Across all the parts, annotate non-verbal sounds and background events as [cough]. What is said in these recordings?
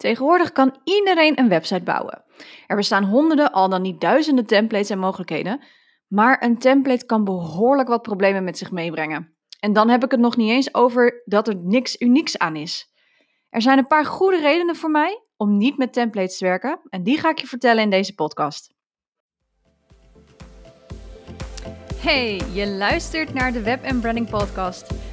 Tegenwoordig kan iedereen een website bouwen. Er bestaan honderden, al dan niet duizenden templates en mogelijkheden, maar een template kan behoorlijk wat problemen met zich meebrengen. En dan heb ik het nog niet eens over dat er niks unieks aan is. Er zijn een paar goede redenen voor mij om niet met templates te werken en die ga ik je vertellen in deze podcast. Hey, je luistert naar de Web Branding Podcast.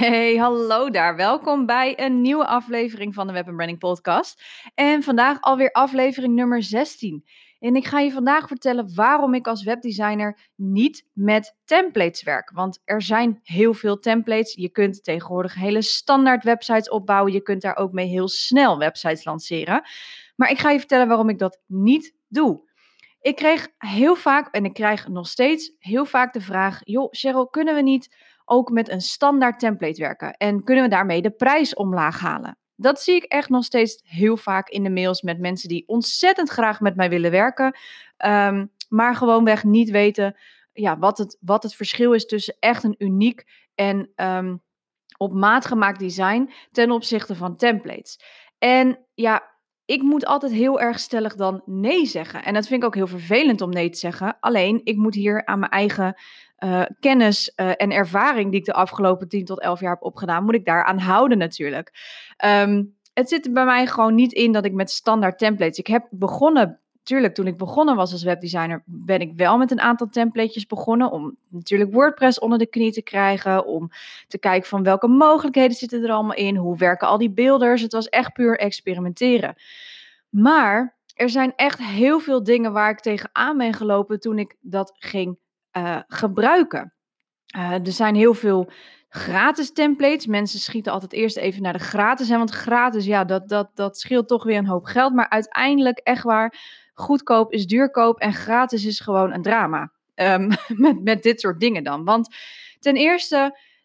Hey, hallo daar. Welkom bij een nieuwe aflevering van de Web Branding Podcast. En vandaag alweer aflevering nummer 16. En ik ga je vandaag vertellen waarom ik als webdesigner niet met templates werk. Want er zijn heel veel templates. Je kunt tegenwoordig hele standaard websites opbouwen. Je kunt daar ook mee heel snel websites lanceren. Maar ik ga je vertellen waarom ik dat niet doe. Ik kreeg heel vaak, en ik krijg nog steeds heel vaak de vraag: joh, Cheryl, kunnen we niet ook met een standaard template werken? En kunnen we daarmee de prijs omlaag halen? Dat zie ik echt nog steeds heel vaak in de mails met mensen die ontzettend graag met mij willen werken, um, maar gewoonweg niet weten ja, wat, het, wat het verschil is tussen echt een uniek en um, op maat gemaakt design ten opzichte van templates. En ja, ik moet altijd heel erg stellig dan nee zeggen. En dat vind ik ook heel vervelend om nee te zeggen. Alleen, ik moet hier aan mijn eigen uh, kennis uh, en ervaring die ik de afgelopen 10 tot 11 jaar heb opgedaan, moet ik daaraan houden natuurlijk. Um, het zit er bij mij gewoon niet in dat ik met standaard templates. Ik heb begonnen, natuurlijk, toen ik begonnen was als webdesigner, ben ik wel met een aantal templates begonnen. Om natuurlijk WordPress onder de knie te krijgen. Om te kijken van welke mogelijkheden zitten er allemaal in. Hoe werken al die beelders. Het was echt puur experimenteren. Maar er zijn echt heel veel dingen waar ik tegenaan ben gelopen toen ik dat ging uh, gebruiken. Uh, er zijn heel veel gratis templates. Mensen schieten altijd eerst even naar de gratis. Hè, want gratis, ja, dat, dat, dat scheelt toch weer een hoop geld. Maar uiteindelijk, echt waar, goedkoop is duurkoop en gratis is gewoon een drama. Um, [laughs] met, met dit soort dingen dan. Want ten eerste,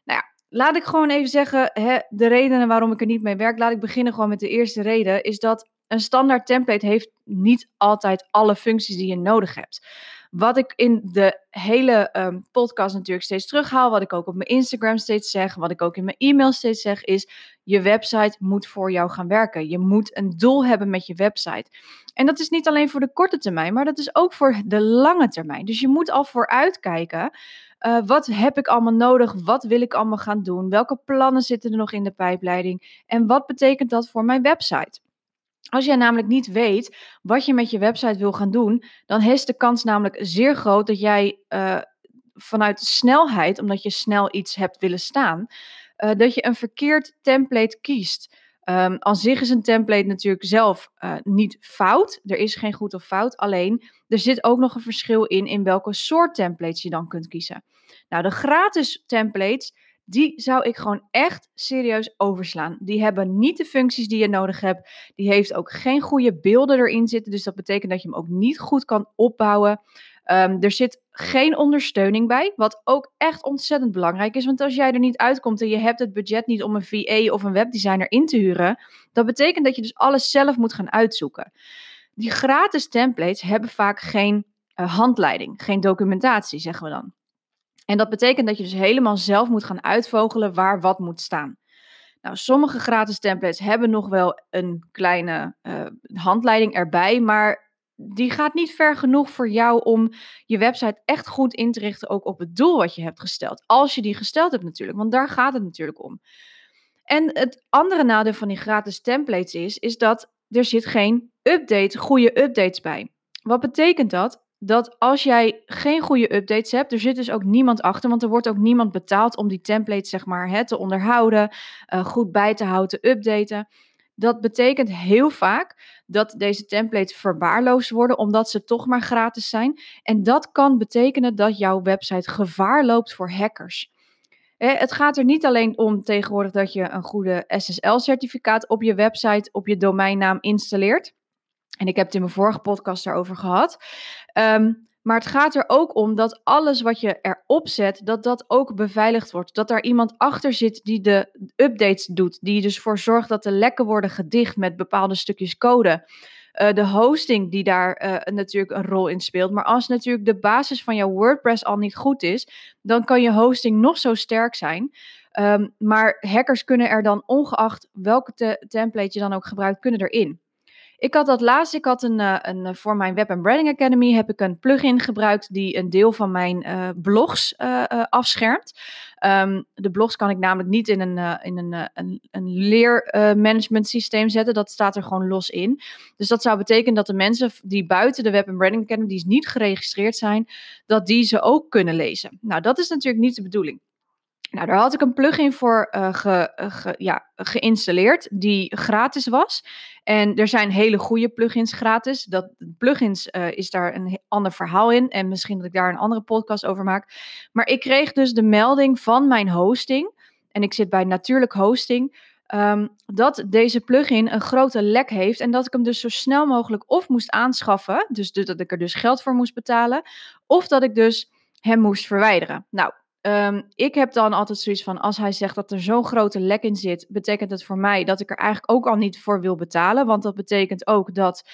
nou ja, laat ik gewoon even zeggen, hè, de redenen waarom ik er niet mee werk. Laat ik beginnen gewoon met de eerste reden. Is dat een standaard template heeft niet altijd alle functies die je nodig hebt. Wat ik in de hele um, podcast natuurlijk steeds terughaal, wat ik ook op mijn Instagram steeds zeg, wat ik ook in mijn e-mail steeds zeg, is je website moet voor jou gaan werken. Je moet een doel hebben met je website. En dat is niet alleen voor de korte termijn, maar dat is ook voor de lange termijn. Dus je moet al vooruitkijken. Uh, wat heb ik allemaal nodig? Wat wil ik allemaal gaan doen? Welke plannen zitten er nog in de pijpleiding? En wat betekent dat voor mijn website? Als jij namelijk niet weet wat je met je website wil gaan doen, dan is de kans namelijk zeer groot dat jij uh, vanuit snelheid, omdat je snel iets hebt willen staan, uh, dat je een verkeerd template kiest. Um, aan zich is een template natuurlijk zelf uh, niet fout. Er is geen goed of fout. Alleen er zit ook nog een verschil in in welke soort templates je dan kunt kiezen. Nou, de gratis templates die zou ik gewoon echt serieus overslaan. Die hebben niet de functies die je nodig hebt. Die heeft ook geen goede beelden erin zitten. Dus dat betekent dat je hem ook niet goed kan opbouwen. Um, er zit geen ondersteuning bij, wat ook echt ontzettend belangrijk is. Want als jij er niet uitkomt en je hebt het budget niet om een VA of een webdesigner in te huren, dat betekent dat je dus alles zelf moet gaan uitzoeken. Die gratis templates hebben vaak geen uh, handleiding, geen documentatie, zeggen we dan. En dat betekent dat je dus helemaal zelf moet gaan uitvogelen waar wat moet staan. Nou, sommige gratis templates hebben nog wel een kleine uh, handleiding erbij, maar die gaat niet ver genoeg voor jou om je website echt goed in te richten, ook op het doel wat je hebt gesteld. Als je die gesteld hebt natuurlijk, want daar gaat het natuurlijk om. En het andere nadeel van die gratis templates is, is dat er zit geen update, goede updates bij. Wat betekent dat? Dat als jij geen goede updates hebt, er zit dus ook niemand achter, want er wordt ook niemand betaald om die templates zeg maar hè, te onderhouden, uh, goed bij te houden, te updaten. Dat betekent heel vaak dat deze templates verwaarloosd worden, omdat ze toch maar gratis zijn. En dat kan betekenen dat jouw website gevaar loopt voor hackers. Het gaat er niet alleen om tegenwoordig dat je een goede SSL-certificaat op je website, op je domeinnaam installeert. En ik heb het in mijn vorige podcast daarover gehad. Ehm, maar het gaat er ook om dat alles wat je erop zet, dat dat ook beveiligd wordt. Dat daar iemand achter zit die de updates doet. Die dus voor zorgt dat de lekken worden gedicht met bepaalde stukjes code. Uh, de hosting die daar uh, natuurlijk een rol in speelt. Maar als natuurlijk de basis van jouw WordPress al niet goed is, dan kan je hosting nog zo sterk zijn. Um, maar hackers kunnen er dan, ongeacht welke te template je dan ook gebruikt, kunnen erin. Ik had dat laatst, ik had een, uh, een, voor mijn Web Branding Academy heb ik een plugin gebruikt die een deel van mijn uh, blogs uh, afschermt. Um, de blogs kan ik namelijk niet in een, in een, een, een leermanagement systeem zetten. Dat staat er gewoon los in. Dus dat zou betekenen dat de mensen die buiten de Web Branding Academy, die niet geregistreerd zijn, dat die ze ook kunnen lezen. Nou, dat is natuurlijk niet de bedoeling. Nou, daar had ik een plugin voor uh, ge, ge, ja, geïnstalleerd die gratis was. En er zijn hele goede plugins gratis. Dat, plugins uh, is daar een ander verhaal in. En misschien dat ik daar een andere podcast over maak. Maar ik kreeg dus de melding van mijn hosting. En ik zit bij Natuurlijk Hosting. Um, dat deze plugin een grote lek heeft. En dat ik hem dus zo snel mogelijk of moest aanschaffen. Dus dat ik er dus geld voor moest betalen. Of dat ik dus hem moest verwijderen. Nou, Um, ik heb dan altijd zoiets van, als hij zegt dat er zo'n grote lek in zit, betekent het voor mij dat ik er eigenlijk ook al niet voor wil betalen. Want dat betekent ook dat,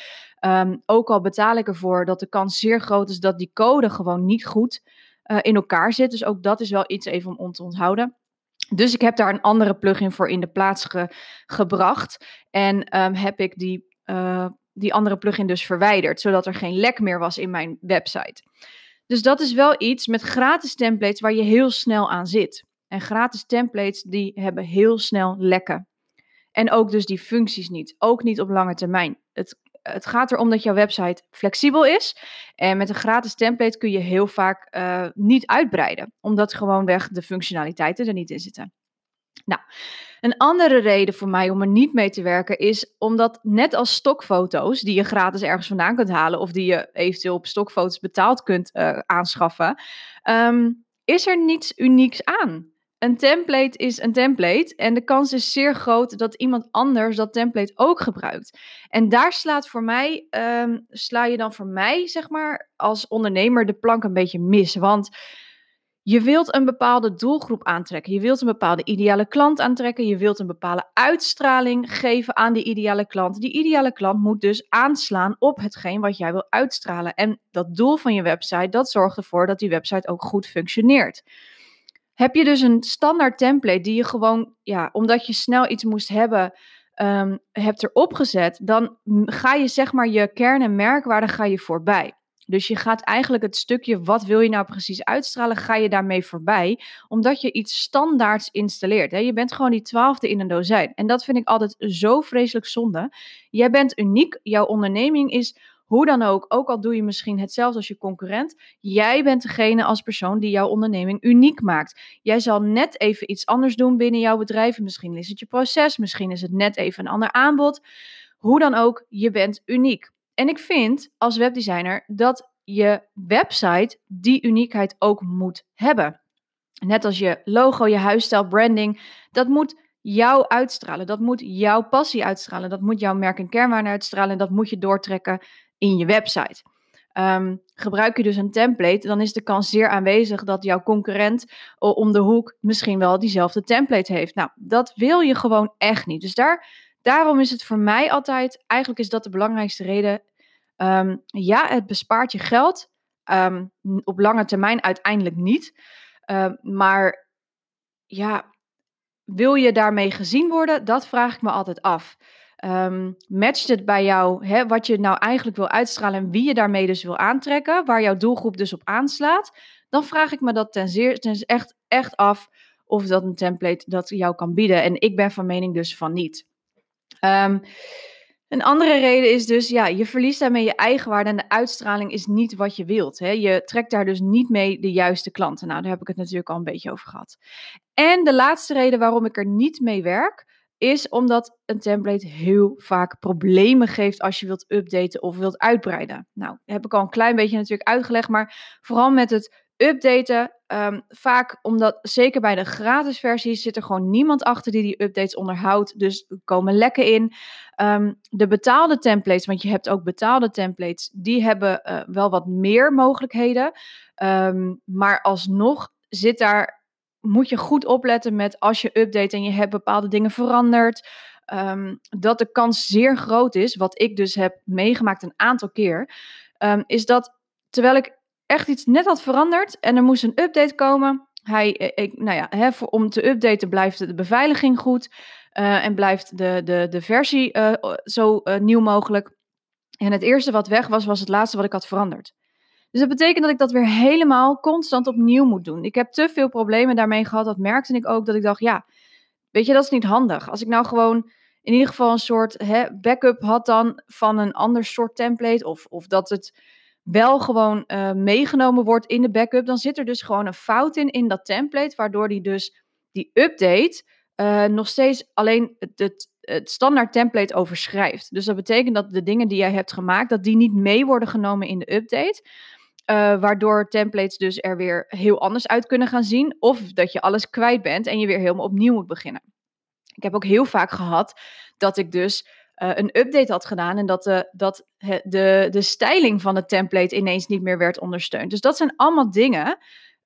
um, ook al betaal ik ervoor, dat de kans zeer groot is dat die code gewoon niet goed uh, in elkaar zit. Dus ook dat is wel iets even om te onthouden. Dus ik heb daar een andere plugin voor in de plaats ge gebracht. En um, heb ik die, uh, die andere plugin dus verwijderd, zodat er geen lek meer was in mijn website. Dus dat is wel iets met gratis templates waar je heel snel aan zit. En gratis templates die hebben heel snel lekken. En ook dus die functies niet. Ook niet op lange termijn. Het, het gaat erom dat jouw website flexibel is. En met een gratis template kun je heel vaak uh, niet uitbreiden. Omdat gewoonweg de functionaliteiten er niet in zitten. Nou, een andere reden voor mij om er niet mee te werken is omdat net als stokfoto's, die je gratis ergens vandaan kunt halen of die je eventueel op stokfoto's betaald kunt uh, aanschaffen, um, is er niets unieks aan. Een template is een template en de kans is zeer groot dat iemand anders dat template ook gebruikt. En daar slaat voor mij, um, sla je dan voor mij, zeg maar, als ondernemer de plank een beetje mis. Want je wilt een bepaalde doelgroep aantrekken. Je wilt een bepaalde ideale klant aantrekken. Je wilt een bepaalde uitstraling geven aan die ideale klant. Die ideale klant moet dus aanslaan op hetgeen wat jij wil uitstralen. En dat doel van je website, dat zorgt ervoor dat die website ook goed functioneert. Heb je dus een standaard template die je gewoon, ja, omdat je snel iets moest hebben, um, hebt erop gezet, dan ga je zeg maar je kern- en merkwaarde ga je voorbij. Dus je gaat eigenlijk het stukje wat wil je nou precies uitstralen, ga je daarmee voorbij, omdat je iets standaards installeert. Hè? Je bent gewoon die twaalfde in een dozijn. En dat vind ik altijd zo vreselijk zonde. Jij bent uniek, jouw onderneming is hoe dan ook, ook al doe je misschien hetzelfde als je concurrent, jij bent degene als persoon die jouw onderneming uniek maakt. Jij zal net even iets anders doen binnen jouw bedrijf. Misschien is het je proces, misschien is het net even een ander aanbod. Hoe dan ook, je bent uniek. En ik vind als webdesigner dat je website die uniekheid ook moet hebben. Net als je logo, je huisstijl, branding, dat moet jou uitstralen. Dat moet jouw passie uitstralen. Dat moet jouw merk en kernwaarde uitstralen. En dat moet je doortrekken in je website. Um, gebruik je dus een template, dan is de kans zeer aanwezig dat jouw concurrent om de hoek misschien wel diezelfde template heeft. Nou, dat wil je gewoon echt niet. Dus daar, daarom is het voor mij altijd, eigenlijk is dat de belangrijkste reden. Um, ja, het bespaart je geld. Um, op lange termijn uiteindelijk niet. Uh, maar ja, wil je daarmee gezien worden? Dat vraag ik me altijd af. Matcht het bij jou hè, wat je nou eigenlijk wil uitstralen en wie je daarmee dus wil aantrekken, waar jouw doelgroep dus op aanslaat? Dan vraag ik me dat ten, zeer, echt, echt af of dat een template dat jou kan bieden. En ik ben van mening dus van niet. Um, een andere reden is dus, ja, je verliest daarmee je eigenwaarde en de uitstraling is niet wat je wilt. Hè? Je trekt daar dus niet mee de juiste klanten. Nou, daar heb ik het natuurlijk al een beetje over gehad. En de laatste reden waarom ik er niet mee werk, is omdat een template heel vaak problemen geeft als je wilt updaten of wilt uitbreiden. Nou, heb ik al een klein beetje natuurlijk uitgelegd, maar vooral met het updaten, ehm, vaak omdat, zeker bij de gratis versies, zit er gewoon niemand achter die die updates onderhoudt. Dus komen lekken in. Ehm, de betaalde templates, want je hebt ook betaalde templates, die hebben uh, wel wat meer mogelijkheden. Um, maar alsnog zit daar, moet je goed opletten met als je update en je hebt bepaalde dingen veranderd. Dat de kans zeer groot is, wat ik dus heb meegemaakt een aantal keer, is dat terwijl ik echt iets net had veranderd en er moest een update komen. Hij, eh, ik, nou ja, hè, voor, om te updaten blijft de beveiliging goed uh, en blijft de, de, de versie uh, zo nieuw mogelijk. En het eerste wat weg was, was het laatste wat ik had veranderd. Dus dat betekent dat ik dat weer helemaal constant opnieuw moet doen. Ik heb te veel problemen daarmee gehad. Dat merkte ik ook. Dat ik dacht, ja, weet je, dat is niet handig. Als ik nou gewoon in ieder geval een soort hè, backup had dan van een ander soort template. Of, of dat het wel gewoon uh, meegenomen wordt in de backup. Dan zit er dus gewoon een fout in in dat template. Waardoor die dus die update uh, nog steeds alleen het, het, standaard template overschrijft. Dus dat betekent dat de dingen die jij hebt gemaakt, dat die niet mee worden genomen in de update. Uh, waardoor templates dus er weer heel anders uit kunnen gaan zien. Of dat je alles kwijt bent en je weer helemaal opnieuw moet beginnen. Ik heb ook heel vaak gehad dat ik dus een update had gedaan en dat, de, dat de, de styling van de template ineens niet meer werd ondersteund. Dus dat zijn allemaal dingen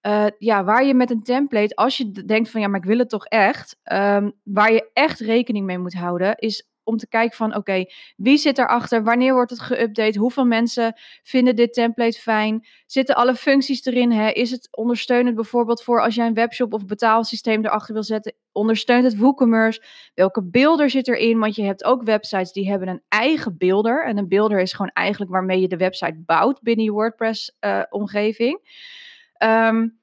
uh, ja, waar je met een template, als je denkt van ja, maar ik wil het toch echt, um, waar je echt rekening mee moet houden, is om te kijken van oké, wie zit erachter, wanneer wordt het geüpdate, hoeveel mensen vinden dit template fijn, zitten alle functies erin, hè? is het ondersteunend bijvoorbeeld voor als jij een webshop of betaalsysteem erachter wil zetten, ondersteunt het WooCommerce, welke beelder zit erin, want je hebt ook websites die hebben een eigen beelder. En een beelder is gewoon eigenlijk waarmee je de website bouwt binnen je WordPress uh, omgeving. Um,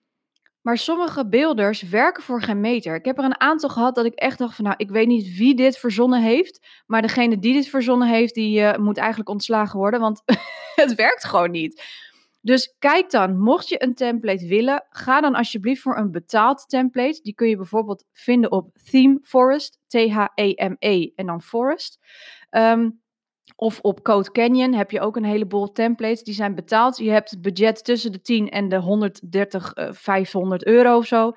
maar sommige beelders werken voor geen meter. Ik heb er een aantal gehad dat ik echt dacht van, nou, ik weet niet wie dit verzonnen heeft, maar degene die dit verzonnen heeft, die uh, moet eigenlijk ontslagen worden, want [laughs] het werkt gewoon niet. Dus kijk dan, mocht je een template willen, ga dan alsjeblieft voor een betaald template. Die kun je bijvoorbeeld vinden op Theme Forest, T-H-E-M-E -E, en dan Forest. Um, of op Code Canyon heb je ook een heleboel templates die zijn betaald. Je hebt het budget tussen de 10 en de 130, uh, 500 euro of zo.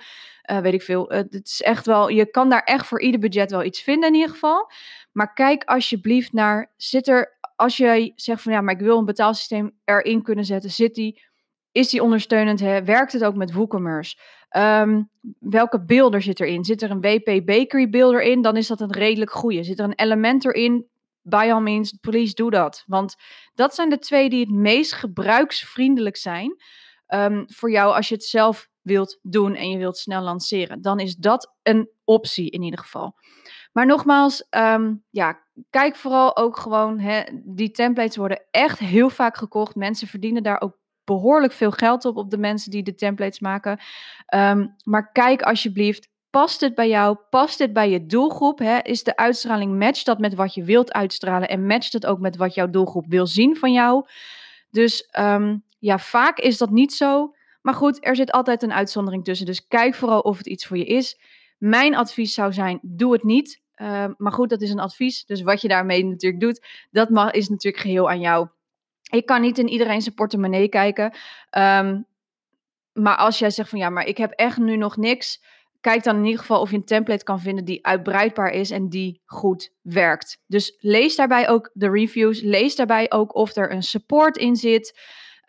Uh, weet ik veel. Uh, het is echt wel, je kan daar echt voor ieder budget wel iets vinden in ieder geval. Maar kijk alsjeblieft naar, zit er, als jij zegt van ja, maar ik wil een betaalsysteem erin kunnen zetten, zit die, is die ondersteunend? Hè? Werkt het ook met WooCommerce? Um, welke beelder zit erin? Zit er een WP Bakery beelder in? Dan is dat een redelijk goede. Zit er een Elementor in? By all means, please doe dat. Want dat zijn de twee die het meest gebruiksvriendelijk zijn um, voor jou als je het zelf wilt doen en je wilt snel lanceren. Dan is dat een optie in ieder geval. Maar nogmaals, um, ja, kijk vooral ook gewoon, hè, die templates worden echt heel vaak gekocht. Mensen verdienen daar ook behoorlijk veel geld op, op de mensen die de templates maken. Um, maar kijk alsjeblieft Past het bij jou? Past dit bij je doelgroep? Hè? Is de uitstraling, matcht dat met wat je wilt uitstralen en matcht het ook met wat jouw doelgroep wil zien van jou? Dus um, ja, vaak is dat niet zo. Maar goed, er zit altijd een uitzondering tussen. Dus kijk vooral of het iets voor je is. Mijn advies zou zijn: doe het niet. Uh, maar goed, dat is een advies. Dus wat je daarmee natuurlijk doet, dat mag, is natuurlijk geheel aan jou. Ik kan niet in iedereen zijn portemonnee kijken. Um, maar als jij zegt van ja, maar ik heb echt nu nog niks kijk dan in ieder geval of je een template kan vinden die uitbreidbaar is en die goed werkt. Dus lees daarbij ook de reviews. Lees daarbij ook of er een support in zit.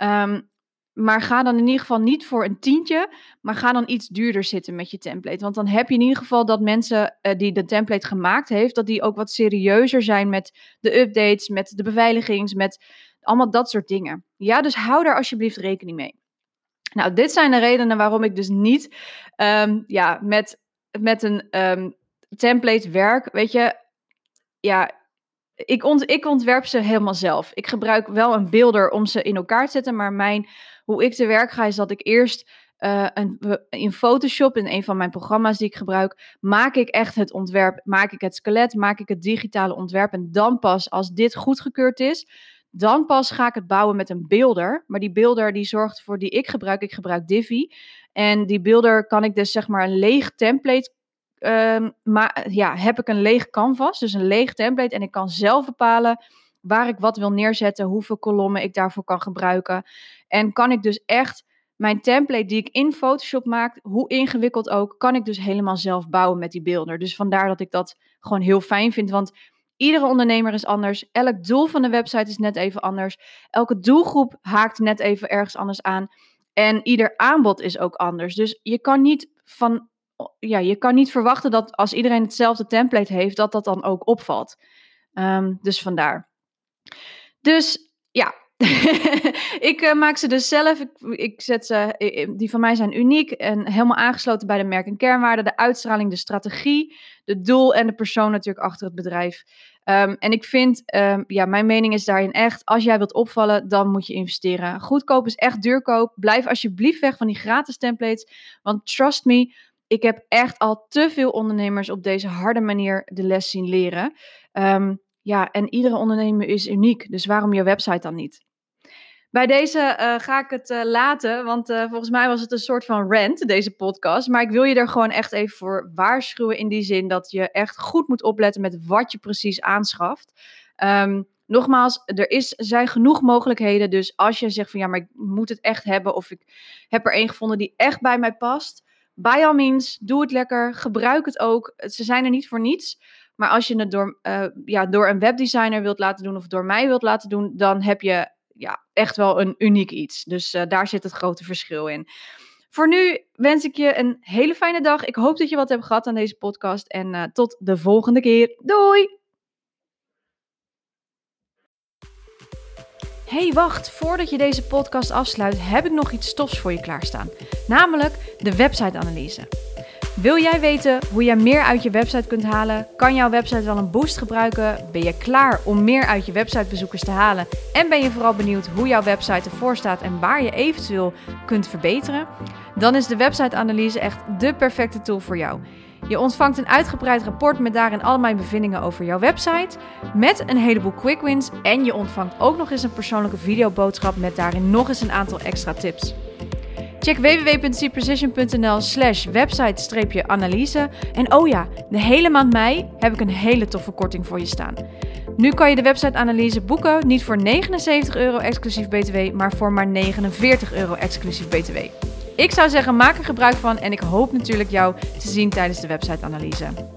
Um, maar ga dan in ieder geval niet voor een tientje, maar ga dan iets duurder zitten met je template. Want dan heb je in ieder geval dat mensen uh, die de template gemaakt heeft, dat die ook wat serieuzer zijn met de updates, met de beveiligings, met allemaal dat soort dingen. Ja, dus hou daar alsjeblieft rekening mee. Nou, dit zijn de redenen waarom ik dus niet um, ja, met, met een um, template werk. Weet je, ja, ik, ont, ik ontwerp ze helemaal zelf. Ik gebruik wel een beelder om ze in elkaar te zetten, maar mijn, hoe ik te werk ga is dat ik eerst uh, een, in Photoshop, in een van mijn programma's die ik gebruik, maak ik echt het ontwerp, maak ik het skelet, maak ik het digitale ontwerp en dan pas als dit goedgekeurd is, dan pas ga ik het bouwen met een beelder. Maar die beelder die zorgt voor die ik gebruik. Ik gebruik Divi. En die beelder kan ik dus zeg maar een leeg template. Um, maar ja, heb ik een leeg canvas, dus een leeg template. En ik kan zelf bepalen waar ik wat wil neerzetten, hoeveel kolommen ik daarvoor kan gebruiken. En kan ik dus echt mijn template die ik in Photoshop maak, hoe ingewikkeld ook, kan ik dus helemaal zelf bouwen met die beelden. Dus vandaar dat ik dat gewoon heel fijn vind. Want iedere ondernemer is anders. Elk doel van de website is net even anders. Elke doelgroep haakt net even ergens anders aan. En ieder aanbod is ook anders. Dus je kan niet van. Ja, je kan niet verwachten dat als iedereen hetzelfde template heeft, dat dat dan ook opvalt. Ehm, dus vandaar. Dus ja, [laughs] ik uh, maak ze dus zelf. Ik, ik zet ze, die van mij zijn uniek en helemaal aangesloten bij de merk- en kernwaarden, de uitstraling, de strategie, de doel en de persoon natuurlijk achter het bedrijf. Um, en ik vind, um, ja, mijn mening is daarin echt, als jij wilt opvallen, dan moet je investeren. Goedkoop is echt duurkoop. Blijf alsjeblieft weg van die gratis templates, want trust me, ik heb echt al te veel ondernemers op deze harde manier de les zien leren. Um, ja, en iedere ondernemer is uniek, dus waarom je website dan niet? Bij deze uh, ga ik het uh, laten, want uh, volgens mij was het een soort van rant, deze podcast. Maar ik wil je er gewoon echt even voor waarschuwen in die zin dat je echt goed moet opletten met wat je precies aanschaft. Um, nogmaals, er is, zijn genoeg mogelijkheden. Dus als je zegt van ja, maar ik moet het echt hebben of ik heb er één gevonden die echt bij mij past. By all means, doe het lekker, gebruik het ook. Ze zijn er niet voor niets. Maar als je het door, ja, door een webdesigner wilt laten doen of door mij wilt laten doen, dan heb je ja, echt wel een uniek iets. Dus uh, daar zit het grote verschil in. Voor nu wens ik je een hele fijne dag. Ik hoop dat je wat hebt gehad aan deze podcast. En uh, tot de volgende keer. Doei! Hey, wacht, voordat je deze podcast afsluit, heb ik nog iets stofs voor je klaarstaan. Namelijk de website-analyse. Wil jij weten hoe je meer uit je website kunt halen? Kan jouw website wel een boost gebruiken? Ben je klaar om meer uit je websitebezoekers te halen? En ben je vooral benieuwd hoe jouw website ervoor staat en waar je eventueel kunt verbeteren? Dan is de website-analyse echt de perfecte tool voor jou. Je ontvangt een uitgebreid rapport met daarin al mijn bevindingen over jouw website, met een heleboel quick wins en je ontvangt ook nog eens een persoonlijke videoboodschap met daarin nog eens een aantal extra tips. Check www.cprecision.nl slash website-analyse. En oh ja, de hele maand mei heb ik een hele toffe korting voor je staan. Nu kan je de website-analyse boeken niet voor 79 euro exclusief btw, maar voor maar 49 euro exclusief btw. Ik zou zeggen, maak er gebruik van en ik hoop natuurlijk jou te zien tijdens de website-analyse.